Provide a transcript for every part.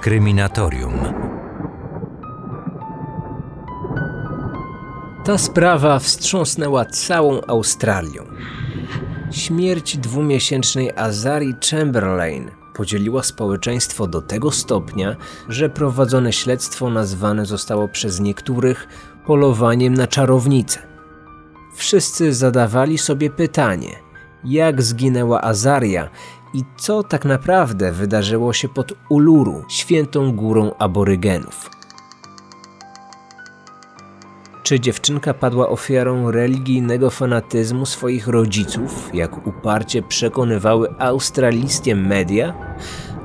Kryminatorium. Ta sprawa wstrząsnęła całą Australią. Śmierć dwumiesięcznej Azari Chamberlain podzieliła społeczeństwo do tego stopnia, że prowadzone śledztwo nazwane zostało przez niektórych polowaniem na czarownicę. Wszyscy zadawali sobie pytanie, jak zginęła Azaria i co tak naprawdę wydarzyło się pod Uluru, świętą górą aborygenów. Czy dziewczynka padła ofiarą religijnego fanatyzmu swoich rodziców, jak uparcie przekonywały australijskie media?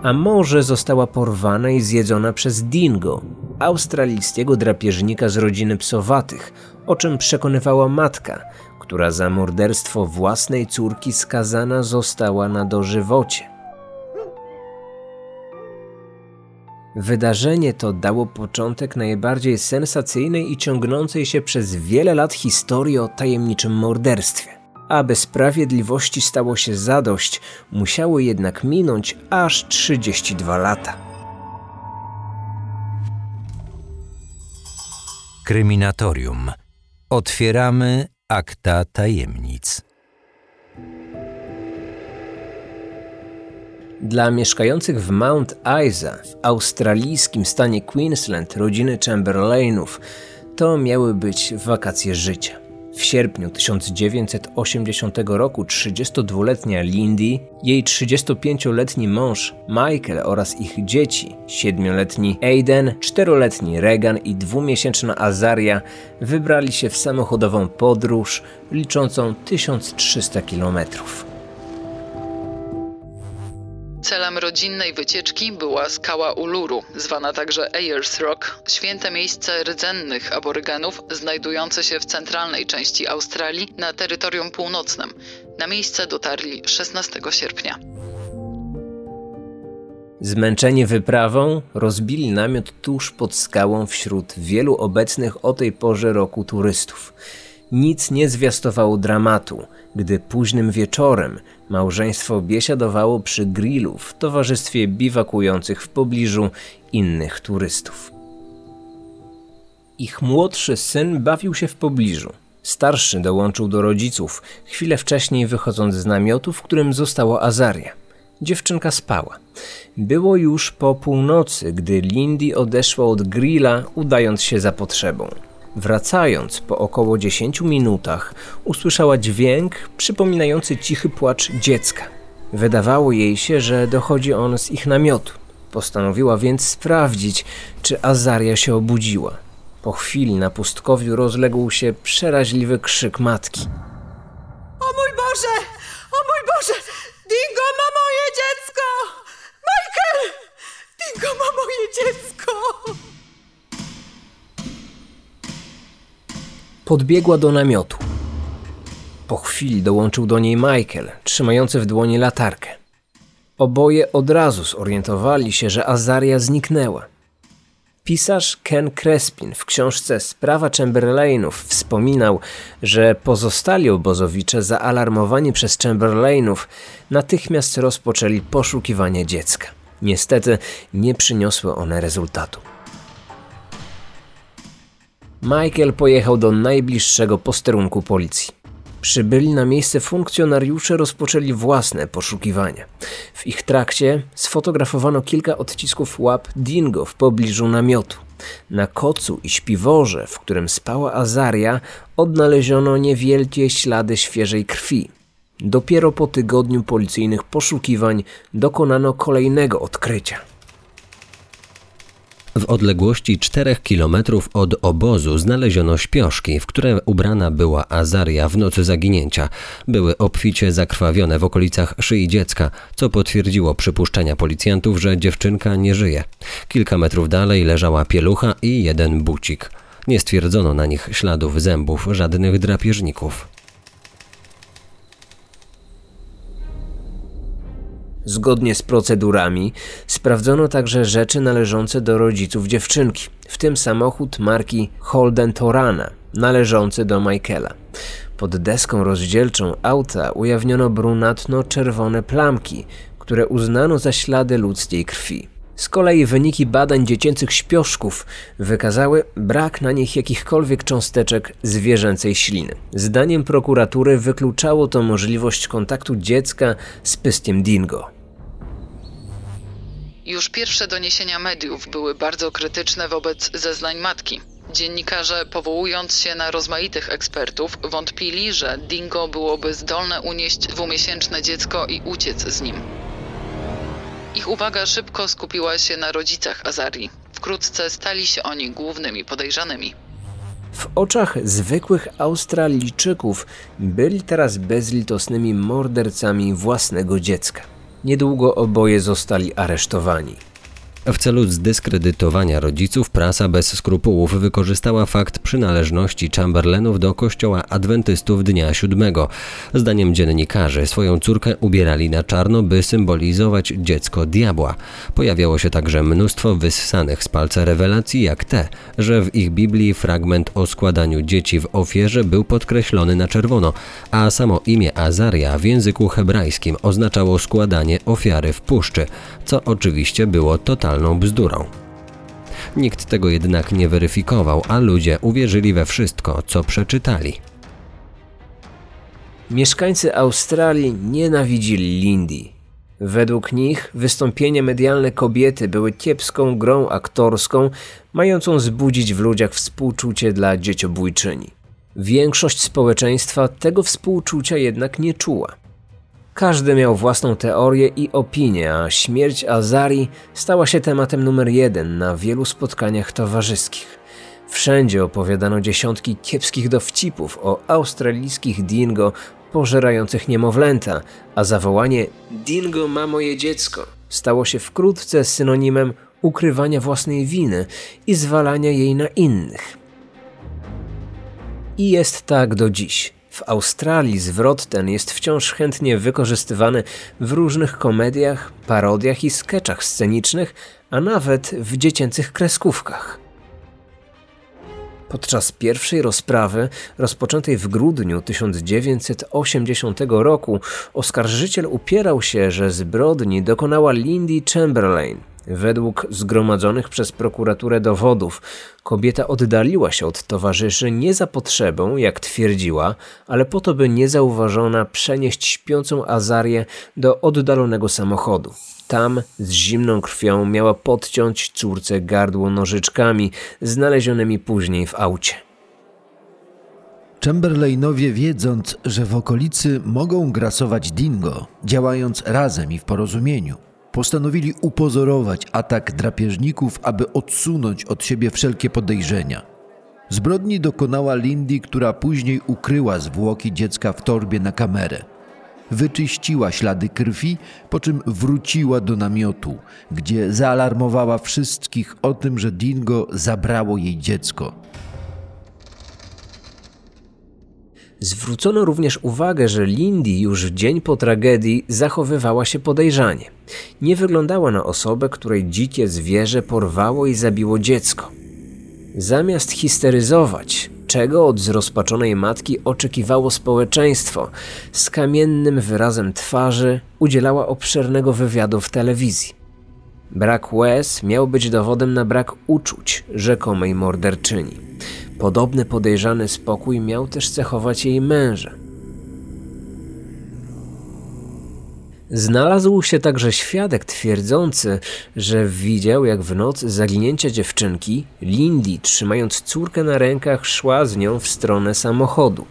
A może została porwana i zjedzona przez dingo, australijskiego drapieżnika z rodziny psowatych, o czym przekonywała matka, która za morderstwo własnej córki skazana została na dożywocie. Wydarzenie to dało początek najbardziej sensacyjnej i ciągnącej się przez wiele lat historii o tajemniczym morderstwie. Aby sprawiedliwości stało się zadość, musiało jednak minąć aż 32 lata. Kryminatorium. Otwieramy akta tajemnic. Dla mieszkających w Mount Isa w australijskim stanie Queensland rodziny Chamberlainów to miały być wakacje życia. W sierpniu 1980 roku 32-letnia Lindy, jej 35-letni mąż Michael oraz ich dzieci, 7-letni Aiden, 4-letni Regan i dwumiesięczna Azaria wybrali się w samochodową podróż liczącą 1300 kilometrów. Celem rodzinnej wycieczki była skała Uluru, zwana także Ayers Rock, święte miejsce rdzennych aborygenów znajdujące się w centralnej części Australii na terytorium północnym. Na miejsce dotarli 16 sierpnia. Zmęczeni wyprawą, rozbili namiot tuż pod skałą wśród wielu obecnych o tej porze roku turystów. Nic nie zwiastowało dramatu, gdy późnym wieczorem małżeństwo biesiadowało przy grillu w towarzystwie biwakujących w pobliżu innych turystów. Ich młodszy syn bawił się w pobliżu. Starszy dołączył do rodziców, chwilę wcześniej wychodząc z namiotu, w którym została Azaria. Dziewczynka spała. Było już po północy, gdy Lindy odeszła od grilla, udając się za potrzebą. Wracając po około 10 minutach, usłyszała dźwięk przypominający cichy płacz dziecka. Wydawało jej się, że dochodzi on z ich namiotu. Postanowiła więc sprawdzić, czy Azaria się obudziła. Po chwili na pustkowiu rozległ się przeraźliwy krzyk matki. O mój Boże! O mój Boże! Dingo ma moje dziecko! Michael! Dingo ma moje dziecko! Podbiegła do namiotu. Po chwili dołączył do niej Michael, trzymający w dłoni latarkę. Oboje od razu zorientowali się, że Azaria zniknęła. Pisarz Ken Crespin w książce Sprawa Chamberlainów wspominał, że pozostali obozowicze zaalarmowani przez Chamberlainów natychmiast rozpoczęli poszukiwanie dziecka. Niestety nie przyniosły one rezultatu. Michael pojechał do najbliższego posterunku policji. Przybyli na miejsce funkcjonariusze rozpoczęli własne poszukiwania. W ich trakcie sfotografowano kilka odcisków łap dingo w pobliżu namiotu. Na kocu i śpiworze, w którym spała Azaria, odnaleziono niewielkie ślady świeżej krwi. Dopiero po tygodniu policyjnych poszukiwań dokonano kolejnego odkrycia. W odległości 4 kilometrów od obozu znaleziono śpioszki, w które ubrana była Azaria w nocy zaginięcia. Były obficie zakrwawione w okolicach szyi dziecka, co potwierdziło przypuszczenia policjantów, że dziewczynka nie żyje. Kilka metrów dalej leżała pielucha i jeden bucik. Nie stwierdzono na nich śladów zębów żadnych drapieżników. Zgodnie z procedurami sprawdzono także rzeczy należące do rodziców dziewczynki, w tym samochód marki Holden Torana, należący do Michaela. Pod deską rozdzielczą auta ujawniono brunatno-czerwone plamki, które uznano za ślady ludzkiej krwi. Z kolei wyniki badań dziecięcych śpioszków wykazały brak na nich jakichkolwiek cząsteczek zwierzęcej śliny. Zdaniem prokuratury wykluczało to możliwość kontaktu dziecka z pystiem dingo. Już pierwsze doniesienia mediów były bardzo krytyczne wobec zeznań matki. Dziennikarze, powołując się na rozmaitych ekspertów, wątpili, że dingo byłoby zdolne unieść dwumiesięczne dziecko i uciec z nim. Ich uwaga szybko skupiła się na rodzicach Azarii. Wkrótce stali się oni głównymi podejrzanymi. W oczach zwykłych Australijczyków byli teraz bezlitosnymi mordercami własnego dziecka. Niedługo oboje zostali aresztowani. W celu zdyskredytowania rodziców prasa bez skrupułów wykorzystała fakt przynależności Chamberlainów do kościoła adwentystów dnia siódmego. Zdaniem dziennikarzy swoją córkę ubierali na czarno, by symbolizować dziecko diabła. Pojawiało się także mnóstwo wyssanych z palca rewelacji, jak te, że w ich Biblii fragment o składaniu dzieci w ofierze był podkreślony na czerwono, a samo imię Azaria w języku hebrajskim oznaczało składanie ofiary w puszczy, co oczywiście było totalnie totalną bzdurą. Nikt tego jednak nie weryfikował, a ludzie uwierzyli we wszystko, co przeczytali. Mieszkańcy Australii nienawidzili Lindy. Według nich wystąpienia medialne kobiety były kiepską grą aktorską, mającą zbudzić w ludziach współczucie dla dzieciobójczyni. Większość społeczeństwa tego współczucia jednak nie czuła. Każdy miał własną teorię i opinię, a śmierć Azari stała się tematem numer jeden na wielu spotkaniach towarzyskich. Wszędzie opowiadano dziesiątki kiepskich dowcipów o australijskich dingo pożerających niemowlęta, a zawołanie Dingo ma moje dziecko stało się wkrótce synonimem ukrywania własnej winy i zwalania jej na innych. I jest tak do dziś. W Australii zwrot ten jest wciąż chętnie wykorzystywany w różnych komediach, parodiach i sketchach scenicznych, a nawet w dziecięcych kreskówkach. Podczas pierwszej rozprawy, rozpoczętej w grudniu 1980 roku, oskarżyciel upierał się, że zbrodni dokonała Lindy Chamberlain, Według zgromadzonych przez prokuraturę dowodów, kobieta oddaliła się od towarzyszy nie za potrzebą, jak twierdziła, ale po to, by niezauważona przenieść śpiącą Azarię do oddalonego samochodu. Tam z zimną krwią miała podciąć córce gardło nożyczkami, znalezionymi później w aucie. Chamberlainowie, wiedząc, że w okolicy mogą grasować dingo, działając razem i w porozumieniu, postanowili upozorować atak drapieżników, aby odsunąć od siebie wszelkie podejrzenia. Zbrodni dokonała Lindy, która później ukryła zwłoki dziecka w torbie na kamerę. Wyczyściła ślady krwi, po czym wróciła do namiotu, gdzie zaalarmowała wszystkich o tym, że Dingo zabrało jej dziecko. Zwrócono również uwagę, że Lindy już dzień po tragedii zachowywała się podejrzanie. Nie wyglądała na osobę, której dzikie zwierzę porwało i zabiło dziecko. Zamiast histeryzować, czego od zrozpaczonej matki oczekiwało społeczeństwo, z kamiennym wyrazem twarzy udzielała obszernego wywiadu w telewizji. Brak łez miał być dowodem na brak uczuć rzekomej morderczyni. Podobny podejrzany spokój miał też cechować jej męża. Znalazł się także świadek twierdzący, że widział, jak w noc zaginięcia dziewczynki Lindy, trzymając córkę na rękach, szła z nią w stronę samochodu.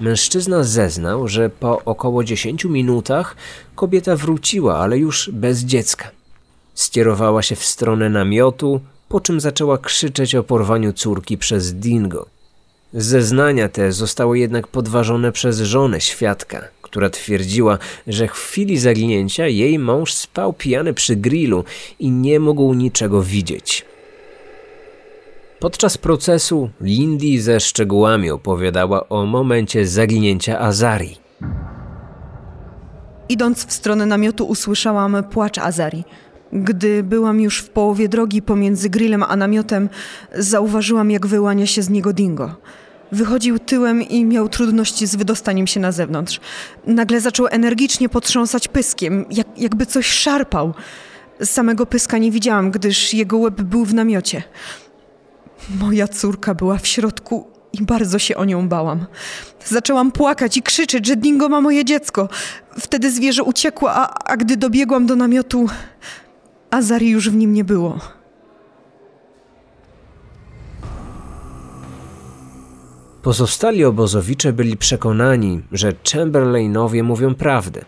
Mężczyzna zeznał, że po około 10 minutach kobieta wróciła, ale już bez dziecka. Skierowała się w stronę namiotu, po czym zaczęła krzyczeć o porwaniu córki przez Dingo. Zeznania te zostały jednak podważone przez żonę świadka, która twierdziła, że w chwili zaginięcia jej mąż spał pijany przy grillu i nie mógł niczego widzieć. Podczas procesu Lindy ze szczegółami opowiadała o momencie zaginięcia Azari. Idąc w stronę namiotu usłyszałam płacz Azari. Gdy byłam już w połowie drogi pomiędzy grillem a namiotem, zauważyłam, jak wyłania się z niego dingo. Wychodził tyłem i miał trudności z wydostaniem się na zewnątrz. Nagle zaczął energicznie potrząsać pyskiem, jak, jakby coś szarpał. Samego pyska nie widziałam, gdyż jego łeb był w namiocie. Moja córka była w środku i bardzo się o nią bałam. Zaczęłam płakać i krzyczeć, że Dingo ma moje dziecko. Wtedy zwierzę uciekło, a, a gdy dobiegłam do namiotu, Azari już w nim nie było. Pozostali obozowicze byli przekonani, że Chamberlainowie mówią prawdę.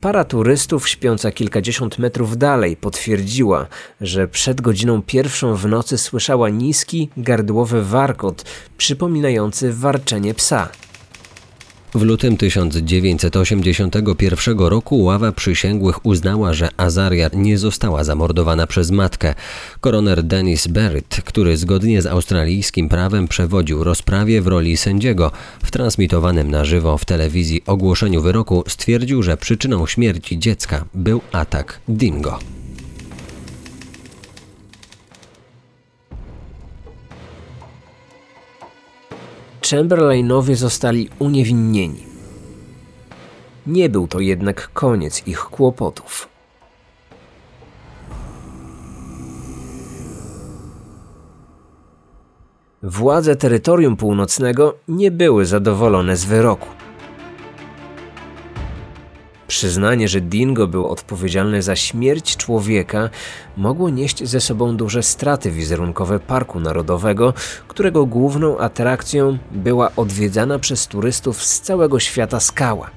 Para turystów śpiąca kilkadziesiąt metrów dalej potwierdziła, że przed godziną pierwszą w nocy słyszała niski, gardłowy warkot przypominający warczenie psa. W lutym 1981 roku ława przysięgłych uznała, że Azaria nie została zamordowana przez matkę. Koroner Dennis Barrett, który zgodnie z australijskim prawem przewodził rozprawie w roli sędziego, w transmitowanym na żywo w telewizji ogłoszeniu wyroku stwierdził, że przyczyną śmierci dziecka był atak dingo. Chamberlainowie zostali uniewinnieni. Nie był to jednak koniec ich kłopotów. Władze terytorium północnego nie były zadowolone z wyroku. Przyznanie, że Dingo był odpowiedzialny za śmierć człowieka, mogło nieść ze sobą duże straty wizerunkowe Parku Narodowego, którego główną atrakcją była odwiedzana przez turystów z całego świata skała.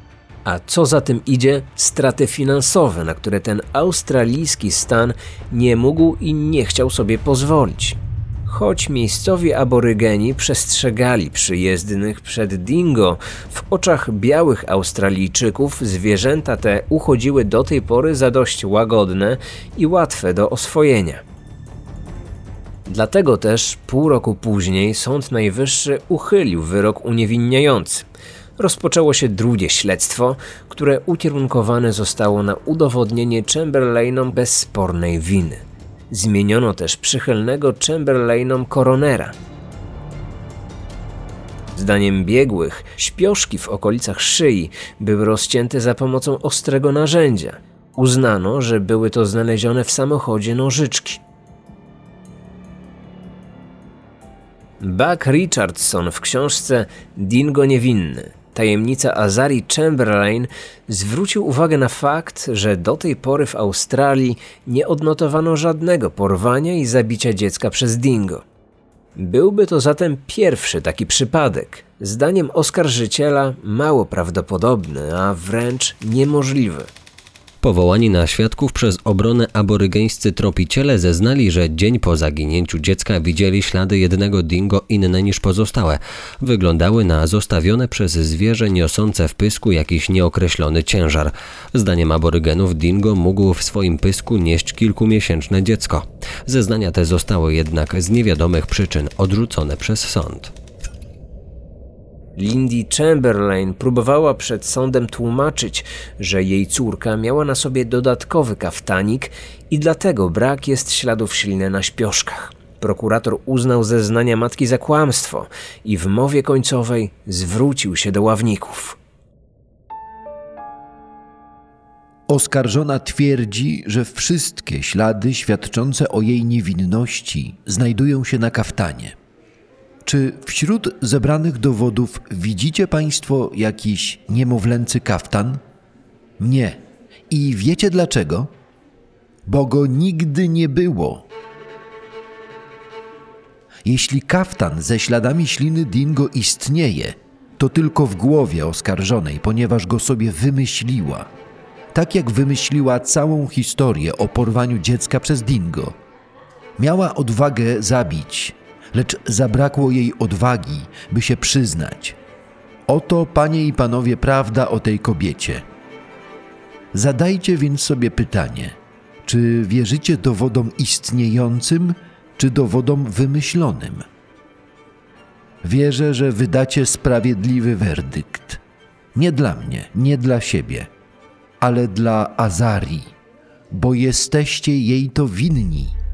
A co za tym idzie, straty finansowe, na które ten australijski stan nie mógł i nie chciał sobie pozwolić. Choć miejscowi aborygeni przestrzegali przyjezdnych przed dingo, w oczach białych Australijczyków zwierzęta te uchodziły do tej pory za dość łagodne i łatwe do oswojenia. Dlatego też pół roku później Sąd Najwyższy uchylił wyrok uniewinniający. Rozpoczęło się drugie śledztwo, które ukierunkowane zostało na udowodnienie Chamberlainom bezspornej winy. Zmieniono też przychylnego Chamberlainom koronera. Zdaniem biegłych, śpioszki w okolicach szyi były rozcięte za pomocą ostrego narzędzia. Uznano, że były to znalezione w samochodzie nożyczki. Buck Richardson w książce Dingo Niewinny tajemnica Azari Chamberlain zwrócił uwagę na fakt, że do tej pory w Australii nie odnotowano żadnego porwania i zabicia dziecka przez dingo. Byłby to zatem pierwszy taki przypadek, zdaniem oskarżyciela mało prawdopodobny, a wręcz niemożliwy. Powołani na świadków przez obronę aborygeńscy tropiciele zeznali, że dzień po zaginięciu dziecka widzieli ślady jednego dingo inne niż pozostałe. Wyglądały na zostawione przez zwierzę niosące w pysku jakiś nieokreślony ciężar. Zdaniem aborygenów dingo mógł w swoim pysku nieść kilkumiesięczne dziecko. Zeznania te zostały jednak z niewiadomych przyczyn odrzucone przez sąd. Lindy Chamberlain próbowała przed sądem tłumaczyć, że jej córka miała na sobie dodatkowy kaftanik i dlatego brak jest śladów śliny na śpioszkach. Prokurator uznał zeznania matki za kłamstwo i w mowie końcowej zwrócił się do ławników. Oskarżona twierdzi, że wszystkie ślady świadczące o jej niewinności znajdują się na kaftanie. Czy wśród zebranych dowodów widzicie Państwo jakiś niemowlęcy kaftan? Nie. I wiecie dlaczego? Bo go nigdy nie było. Jeśli kaftan ze śladami śliny dingo istnieje, to tylko w głowie oskarżonej, ponieważ go sobie wymyśliła. Tak jak wymyśliła całą historię o porwaniu dziecka przez dingo. Miała odwagę zabić, lecz zabrakło jej odwagi, by się przyznać. Oto, panie i panowie, prawda o tej kobiecie. Zadajcie więc sobie pytanie: czy wierzycie dowodom istniejącym, czy dowodom wymyślonym? Wierzę, że wydacie sprawiedliwy werdykt. Nie dla mnie, nie dla siebie, ale dla Azarii, bo jesteście jej to winni.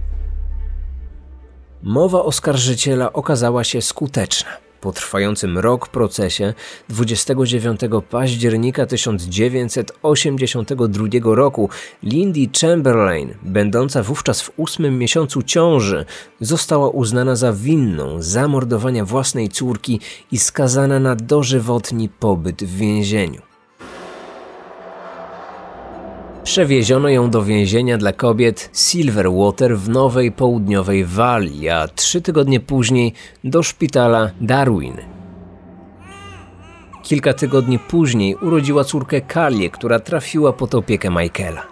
Mowa oskarżyciela okazała się skuteczna. Po trwającym rok procesie 29 października 1982 roku Lindy Chamberlain, będąca wówczas w ósmym miesiącu ciąży, została uznana za winną zamordowania własnej córki i skazana na dożywotni pobyt w więzieniu. Przewieziono ją do więzienia dla kobiet Silverwater w Nowej Południowej Walii, a trzy tygodnie później do szpitala Darwin. Kilka tygodni później urodziła córkę Kalię, która trafiła pod opiekę Michaela.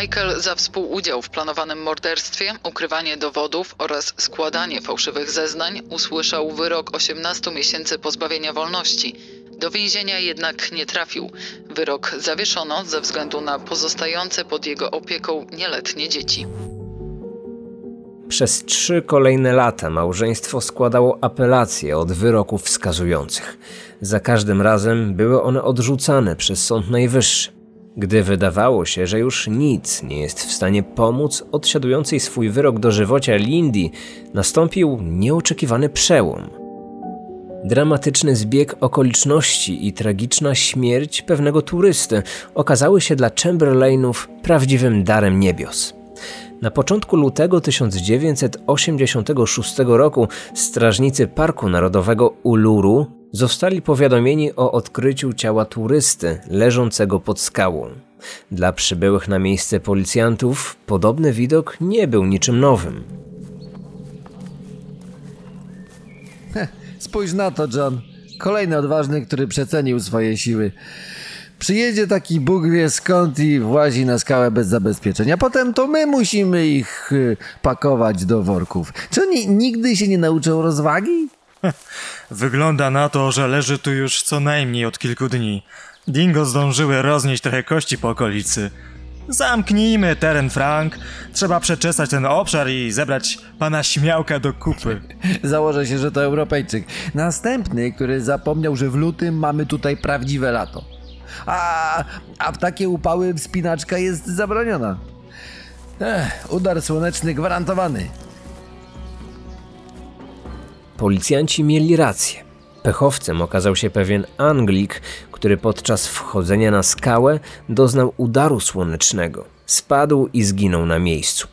Michael za współudział w planowanym morderstwie, ukrywanie dowodów oraz składanie fałszywych zeznań usłyszał wyrok 18 miesięcy pozbawienia wolności. Do więzienia jednak nie trafił. Wyrok zawieszono ze względu na pozostające pod jego opieką nieletnie dzieci. Przez trzy kolejne lata małżeństwo składało apelacje od wyroków wskazujących. Za każdym razem były one odrzucane przez Sąd Najwyższy. Gdy wydawało się, że już nic nie jest w stanie pomóc odsiadującej swój wyrok dożywocia Lindy, nastąpił nieoczekiwany przełom. Dramatyczny zbieg okoliczności i tragiczna śmierć pewnego turysty okazały się dla Chamberlainów prawdziwym darem niebios. Na początku lutego 1986 roku strażnicy Parku Narodowego Uluru zostali powiadomieni o odkryciu ciała turysty leżącego pod skałą. Dla przybyłych na miejsce policjantów podobny widok nie był niczym nowym. Spójrz na to, John. Kolejny odważny, który przecenił swoje siły. Przyjedzie taki Bóg wie skąd i włazi na skałę bez zabezpieczenia. Potem to my musimy ich y, pakować do worków. Czy oni nigdy się nie nauczą rozwagi? Wygląda na to, że leży tu już co najmniej od kilku dni. Dingo zdążyły roznieść trochę kości po okolicy. Zamknijmy teren, Frank. Trzeba przeczesać ten obszar i zebrać pana śmiałka do kupy. Założę się, że to Europejczyk. Następny, który zapomniał, że w lutym mamy tutaj prawdziwe lato. A, a w takie upały wspinaczka jest zabroniona. Ech, udar słoneczny gwarantowany. Policjanci mieli rację. Pechowcem okazał się pewien Anglik, który podczas wchodzenia na skałę doznał udaru słonecznego. Spadł i zginął na miejscu.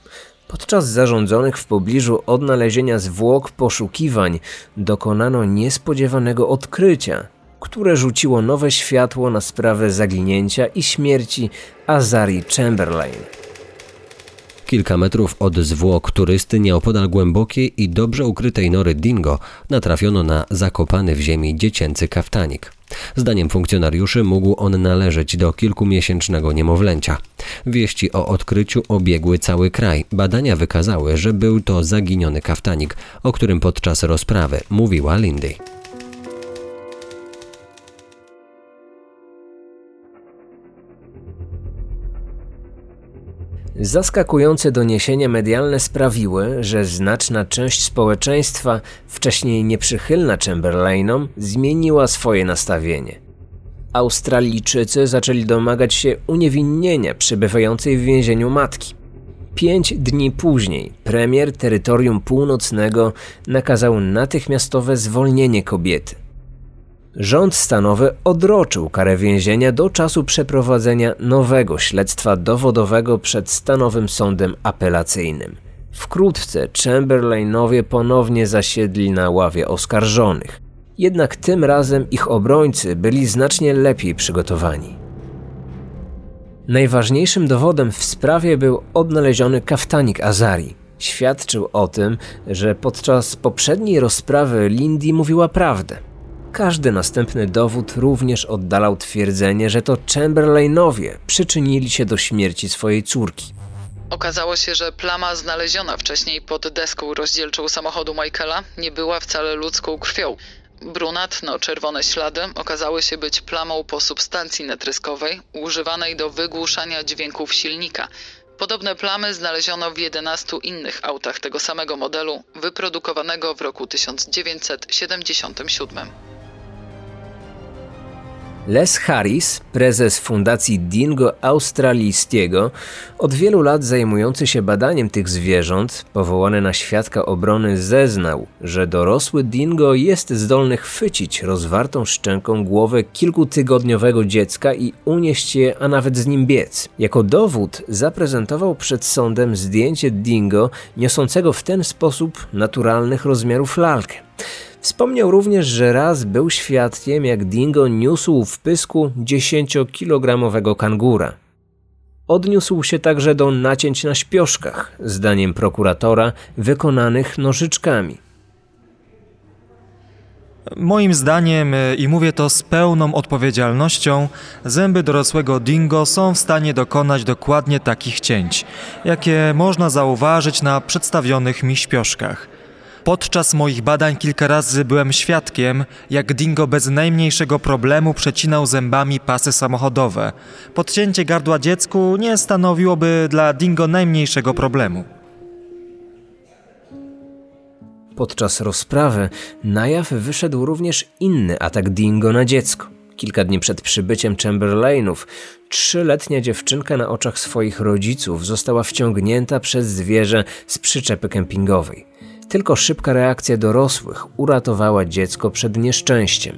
Podczas zarządzonych w pobliżu odnalezienia zwłok poszukiwań dokonano niespodziewanego odkrycia, które rzuciło nowe światło na sprawę zaginięcia i śmierci Azari Chamberlain. Kilka metrów od zwłok turysty nieopodal głębokiej i dobrze ukrytej nory Dingo natrafiono na zakopany w ziemi dziecięcy kaftanik. Zdaniem funkcjonariuszy mógł on należeć do kilkumiesięcznego niemowlęcia. Wieści o odkryciu obiegły cały kraj. Badania wykazały, że był to zaginiony kaftanik, o którym podczas rozprawy mówiła Lindy. Zaskakujące doniesienia medialne sprawiły, że znaczna część społeczeństwa, wcześniej nieprzychylna Chamberlainom, zmieniła swoje nastawienie. Australijczycy zaczęli domagać się uniewinnienia przebywającej w więzieniu matki. Pięć dni później premier terytorium północnego nakazał natychmiastowe zwolnienie kobiety. Rząd stanowy odroczył karę więzienia do czasu przeprowadzenia nowego śledztwa dowodowego przed stanowym sądem apelacyjnym. Wkrótce Chamberlainowie ponownie zasiedli na ławie oskarżonych. Jednak tym razem ich obrońcy byli znacznie lepiej przygotowani. Najważniejszym dowodem w sprawie był odnaleziony kaftanik Azari. Świadczył o tym, że podczas poprzedniej rozprawy Lindy mówiła prawdę. Każdy następny dowód również oddalał twierdzenie, że to Chamberlainowie przyczynili się do śmierci swojej córki. Okazało się, że plama znaleziona wcześniej pod deską rozdzielczą samochodu Michaela nie była wcale ludzką krwią. Brunatno-czerwone ślady okazały się być plamą po substancji natryskowej używanej do wygłuszania dźwięków silnika. Podobne plamy znaleziono w 11 innych autach tego samego modelu, wyprodukowanego w roku 1977. Les Harris, prezes Fundacji Dingo Australijskiego, od wielu lat zajmujący się badaniem tych zwierząt, powołany na świadka obrony, zeznał, że dorosły dingo jest zdolny chwycić rozwartą szczęką głowę kilkutygodniowego dziecka i unieść je, a nawet z nim biec. Jako dowód zaprezentował przed sądem zdjęcie dingo niosącego w ten sposób naturalnych rozmiarów lalkę. Wspomniał również, że raz był świadkiem, jak Dingo niósł w pysku 10-kilogramowego kangura. Odniósł się także do nacięć na śpioszkach, zdaniem prokuratora, wykonanych nożyczkami. Moim zdaniem, e, i mówię to z pełną odpowiedzialnością, zęby dorosłego dingo są w stanie dokonać dokładnie takich cięć, jakie można zauważyć na przedstawionych mi śpioszkach. Podczas moich badań kilka razy byłem świadkiem, jak dingo bez najmniejszego problemu przecinał zębami pasy samochodowe. Podcięcie gardła dziecku nie stanowiłoby dla dingo najmniejszego problemu. Podczas rozprawy na jaw wyszedł również inny atak dingo na dziecko. Kilka dni przed przybyciem Chamberlainów, trzyletnia dziewczynka na oczach swoich rodziców została wciągnięta przez zwierzę z przyczepy kempingowej. Tylko szybka reakcja dorosłych uratowała dziecko przed nieszczęściem.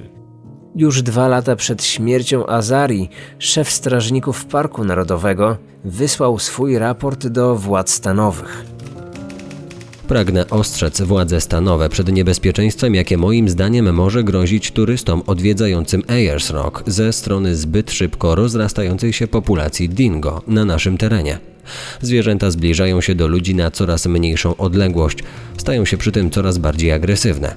Już dwa lata przed śmiercią Azarii, szef strażników Parku Narodowego wysłał swój raport do władz stanowych. Pragnę ostrzec władze stanowe przed niebezpieczeństwem, jakie moim zdaniem może grozić turystom odwiedzającym Ayers Rock ze strony zbyt szybko rozrastającej się populacji dingo na naszym terenie. Zwierzęta zbliżają się do ludzi na coraz mniejszą odległość, stają się przy tym coraz bardziej agresywne.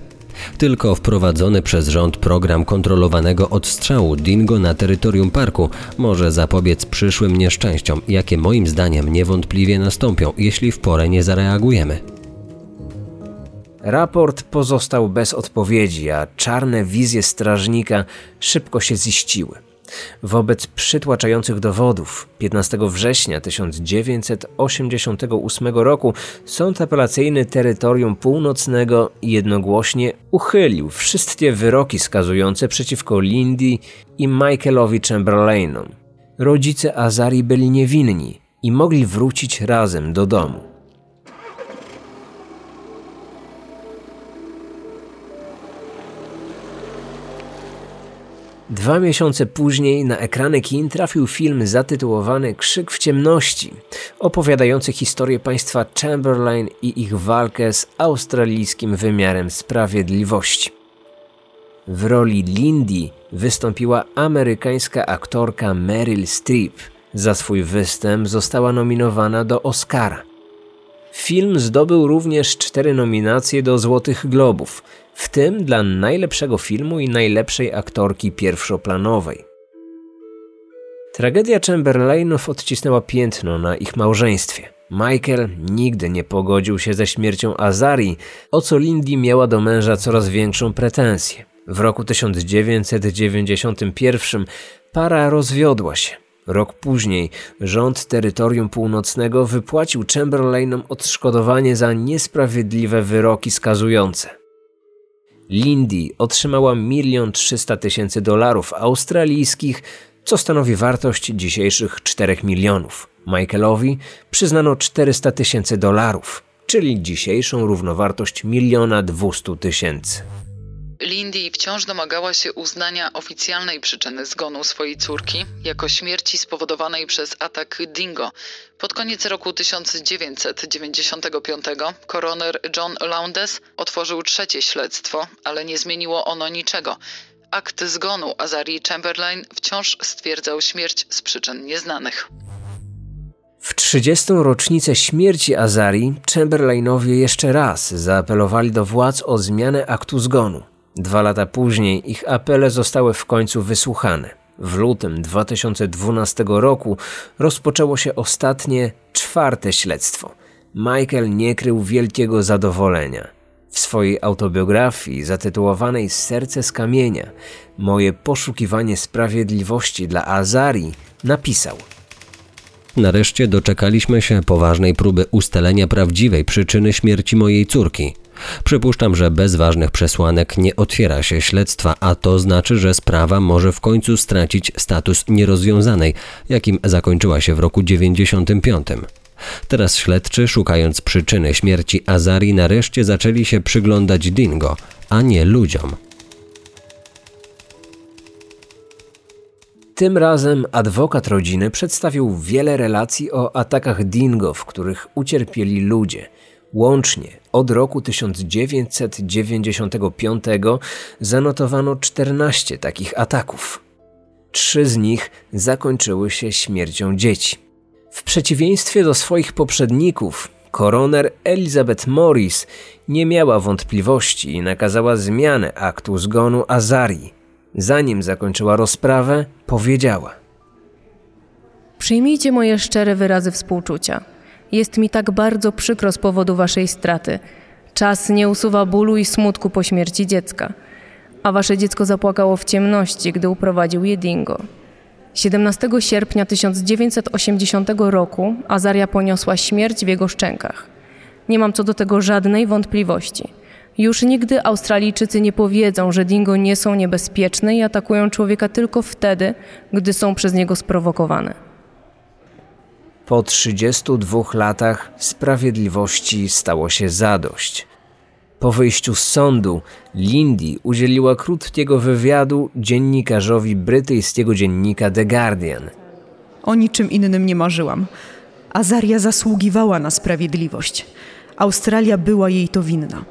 Tylko wprowadzony przez rząd program kontrolowanego odstrzału dingo na terytorium parku może zapobiec przyszłym nieszczęściom, jakie moim zdaniem niewątpliwie nastąpią, jeśli w porę nie zareagujemy. Raport pozostał bez odpowiedzi, a czarne wizje strażnika szybko się ziściły. Wobec przytłaczających dowodów 15 września 1988 roku Sąd Apelacyjny Terytorium Północnego jednogłośnie uchylił wszystkie wyroki skazujące przeciwko Lindy i Michaelowi Chamberlainom. Rodzice Azari byli niewinni i mogli wrócić razem do domu. Dwa miesiące później na ekrany kin trafił film zatytułowany Krzyk w ciemności, opowiadający historię państwa Chamberlain i ich walkę z australijskim wymiarem sprawiedliwości. W roli Lindy wystąpiła amerykańska aktorka Meryl Streep. Za swój występ została nominowana do Oscara. Film zdobył również cztery nominacje do Złotych Globów, w tym dla najlepszego filmu i najlepszej aktorki pierwszoplanowej. Tragedia Chamberlainów odcisnęła piętno na ich małżeństwie. Michael nigdy nie pogodził się ze śmiercią Azarii, o co Lindy miała do męża coraz większą pretensję. W roku 1991 para rozwiodła się. Rok później rząd terytorium północnego wypłacił Chamberlainom odszkodowanie za niesprawiedliwe wyroki skazujące. Lindy otrzymała milion trzysta tysięcy dolarów australijskich, co stanowi wartość dzisiejszych 4 milionów. Michaelowi przyznano 400 tysięcy dolarów, czyli dzisiejszą równowartość miliona dwustu tysięcy. Lindy wciąż domagała się uznania oficjalnej przyczyny zgonu swojej córki jako śmierci spowodowanej przez atak Dingo. Pod koniec roku 1995 koroner John Lowndes otworzył trzecie śledztwo, ale nie zmieniło ono niczego. Akt zgonu Azarii Chamberlain wciąż stwierdzał śmierć z przyczyn nieznanych. W 30. rocznicę śmierci Azarii Chamberlainowie jeszcze raz zaapelowali do władz o zmianę aktu zgonu. Dwa lata później ich apele zostały w końcu wysłuchane. W lutym 2012 roku rozpoczęło się ostatnie, czwarte śledztwo. Michael nie krył wielkiego zadowolenia. W swojej autobiografii zatytułowanej Serce z kamienia Moje poszukiwanie sprawiedliwości dla Azarii napisał Nareszcie doczekaliśmy się poważnej próby ustalenia prawdziwej przyczyny śmierci mojej córki – Przypuszczam, że bez ważnych przesłanek nie otwiera się śledztwa, a to znaczy, że sprawa może w końcu stracić status nierozwiązanej, jakim zakończyła się w roku 95. Teraz śledczy, szukając przyczyny śmierci Azari, nareszcie zaczęli się przyglądać Dingo, a nie ludziom. Tym razem adwokat rodziny przedstawił wiele relacji o atakach dingo, w których ucierpieli ludzie. Łącznie od roku 1995 zanotowano 14 takich ataków. Trzy z nich zakończyły się śmiercią dzieci. W przeciwieństwie do swoich poprzedników, koroner Elizabeth Morris nie miała wątpliwości i nakazała zmianę aktu zgonu Azarii. Zanim zakończyła rozprawę, powiedziała: Przyjmijcie moje szczere wyrazy współczucia. Jest mi tak bardzo przykro z powodu waszej straty. Czas nie usuwa bólu i smutku po śmierci dziecka. A wasze dziecko zapłakało w ciemności, gdy uprowadził je dingo. 17 sierpnia 1980 roku Azaria poniosła śmierć w jego szczękach. Nie mam co do tego żadnej wątpliwości. Już nigdy Australijczycy nie powiedzą, że dingo nie są niebezpieczne i atakują człowieka tylko wtedy, gdy są przez niego sprowokowane. Po 32 latach sprawiedliwości stało się zadość. Po wyjściu z sądu, Lindy udzieliła krótkiego wywiadu dziennikarzowi brytyjskiego dziennika The Guardian. O niczym innym nie marzyłam. Azaria zasługiwała na sprawiedliwość. Australia była jej to winna.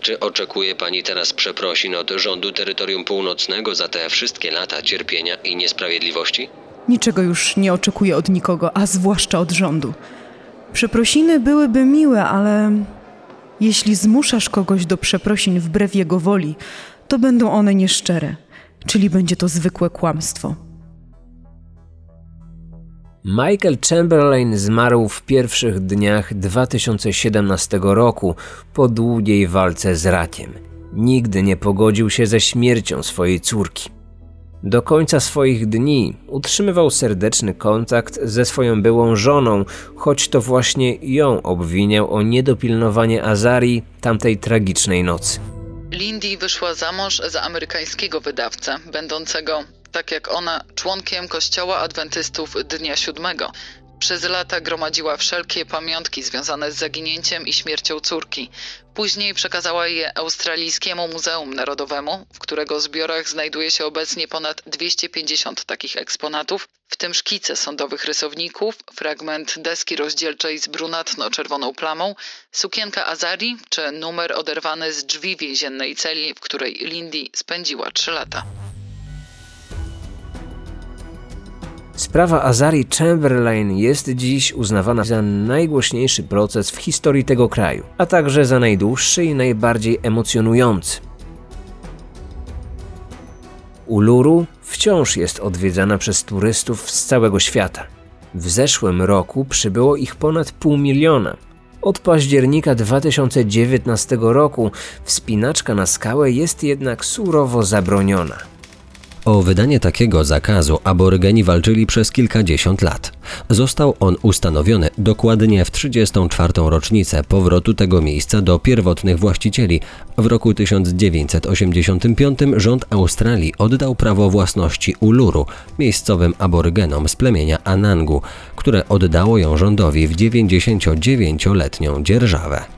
Czy oczekuje pani teraz przeprosin od rządu terytorium północnego za te wszystkie lata cierpienia i niesprawiedliwości? Niczego już nie oczekuję od nikogo, a zwłaszcza od rządu. Przeprosiny byłyby miłe, ale jeśli zmuszasz kogoś do przeprosin wbrew jego woli, to będą one nieszczere, czyli będzie to zwykłe kłamstwo. Michael Chamberlain zmarł w pierwszych dniach 2017 roku po długiej walce z rakiem. Nigdy nie pogodził się ze śmiercią swojej córki. Do końca swoich dni utrzymywał serdeczny kontakt ze swoją byłą żoną, choć to właśnie ją obwiniał o niedopilnowanie Azarii tamtej tragicznej nocy. Lindy wyszła za mąż za amerykańskiego wydawcę, będącego, tak jak ona, członkiem Kościoła Adwentystów Dnia Siódmego. Przez lata gromadziła wszelkie pamiątki związane z zaginięciem i śmiercią córki. Później przekazała je Australijskiemu Muzeum Narodowemu, w którego zbiorach znajduje się obecnie ponad 250 takich eksponatów, w tym szkice sądowych rysowników, fragment deski rozdzielczej z brunatno-czerwoną plamą, sukienka Azari czy numer oderwany z drzwi więziennej celi, w której Lindy spędziła 3 lata. Sprawa Azari Chamberlain jest dziś uznawana za najgłośniejszy proces w historii tego kraju, a także za najdłuższy i najbardziej emocjonujący. Uluru wciąż jest odwiedzana przez turystów z całego świata. W zeszłym roku przybyło ich ponad pół miliona. Od października 2019 roku wspinaczka na skałę jest jednak surowo zabroniona. O wydanie takiego zakazu aborygeni walczyli przez kilkadziesiąt lat. Został on ustanowiony dokładnie w 34. rocznicę powrotu tego miejsca do pierwotnych właścicieli. W roku 1985 rząd Australii oddał prawo własności Uluru miejscowym aborygenom z plemienia Anangu, które oddało ją rządowi w 99-letnią dzierżawę.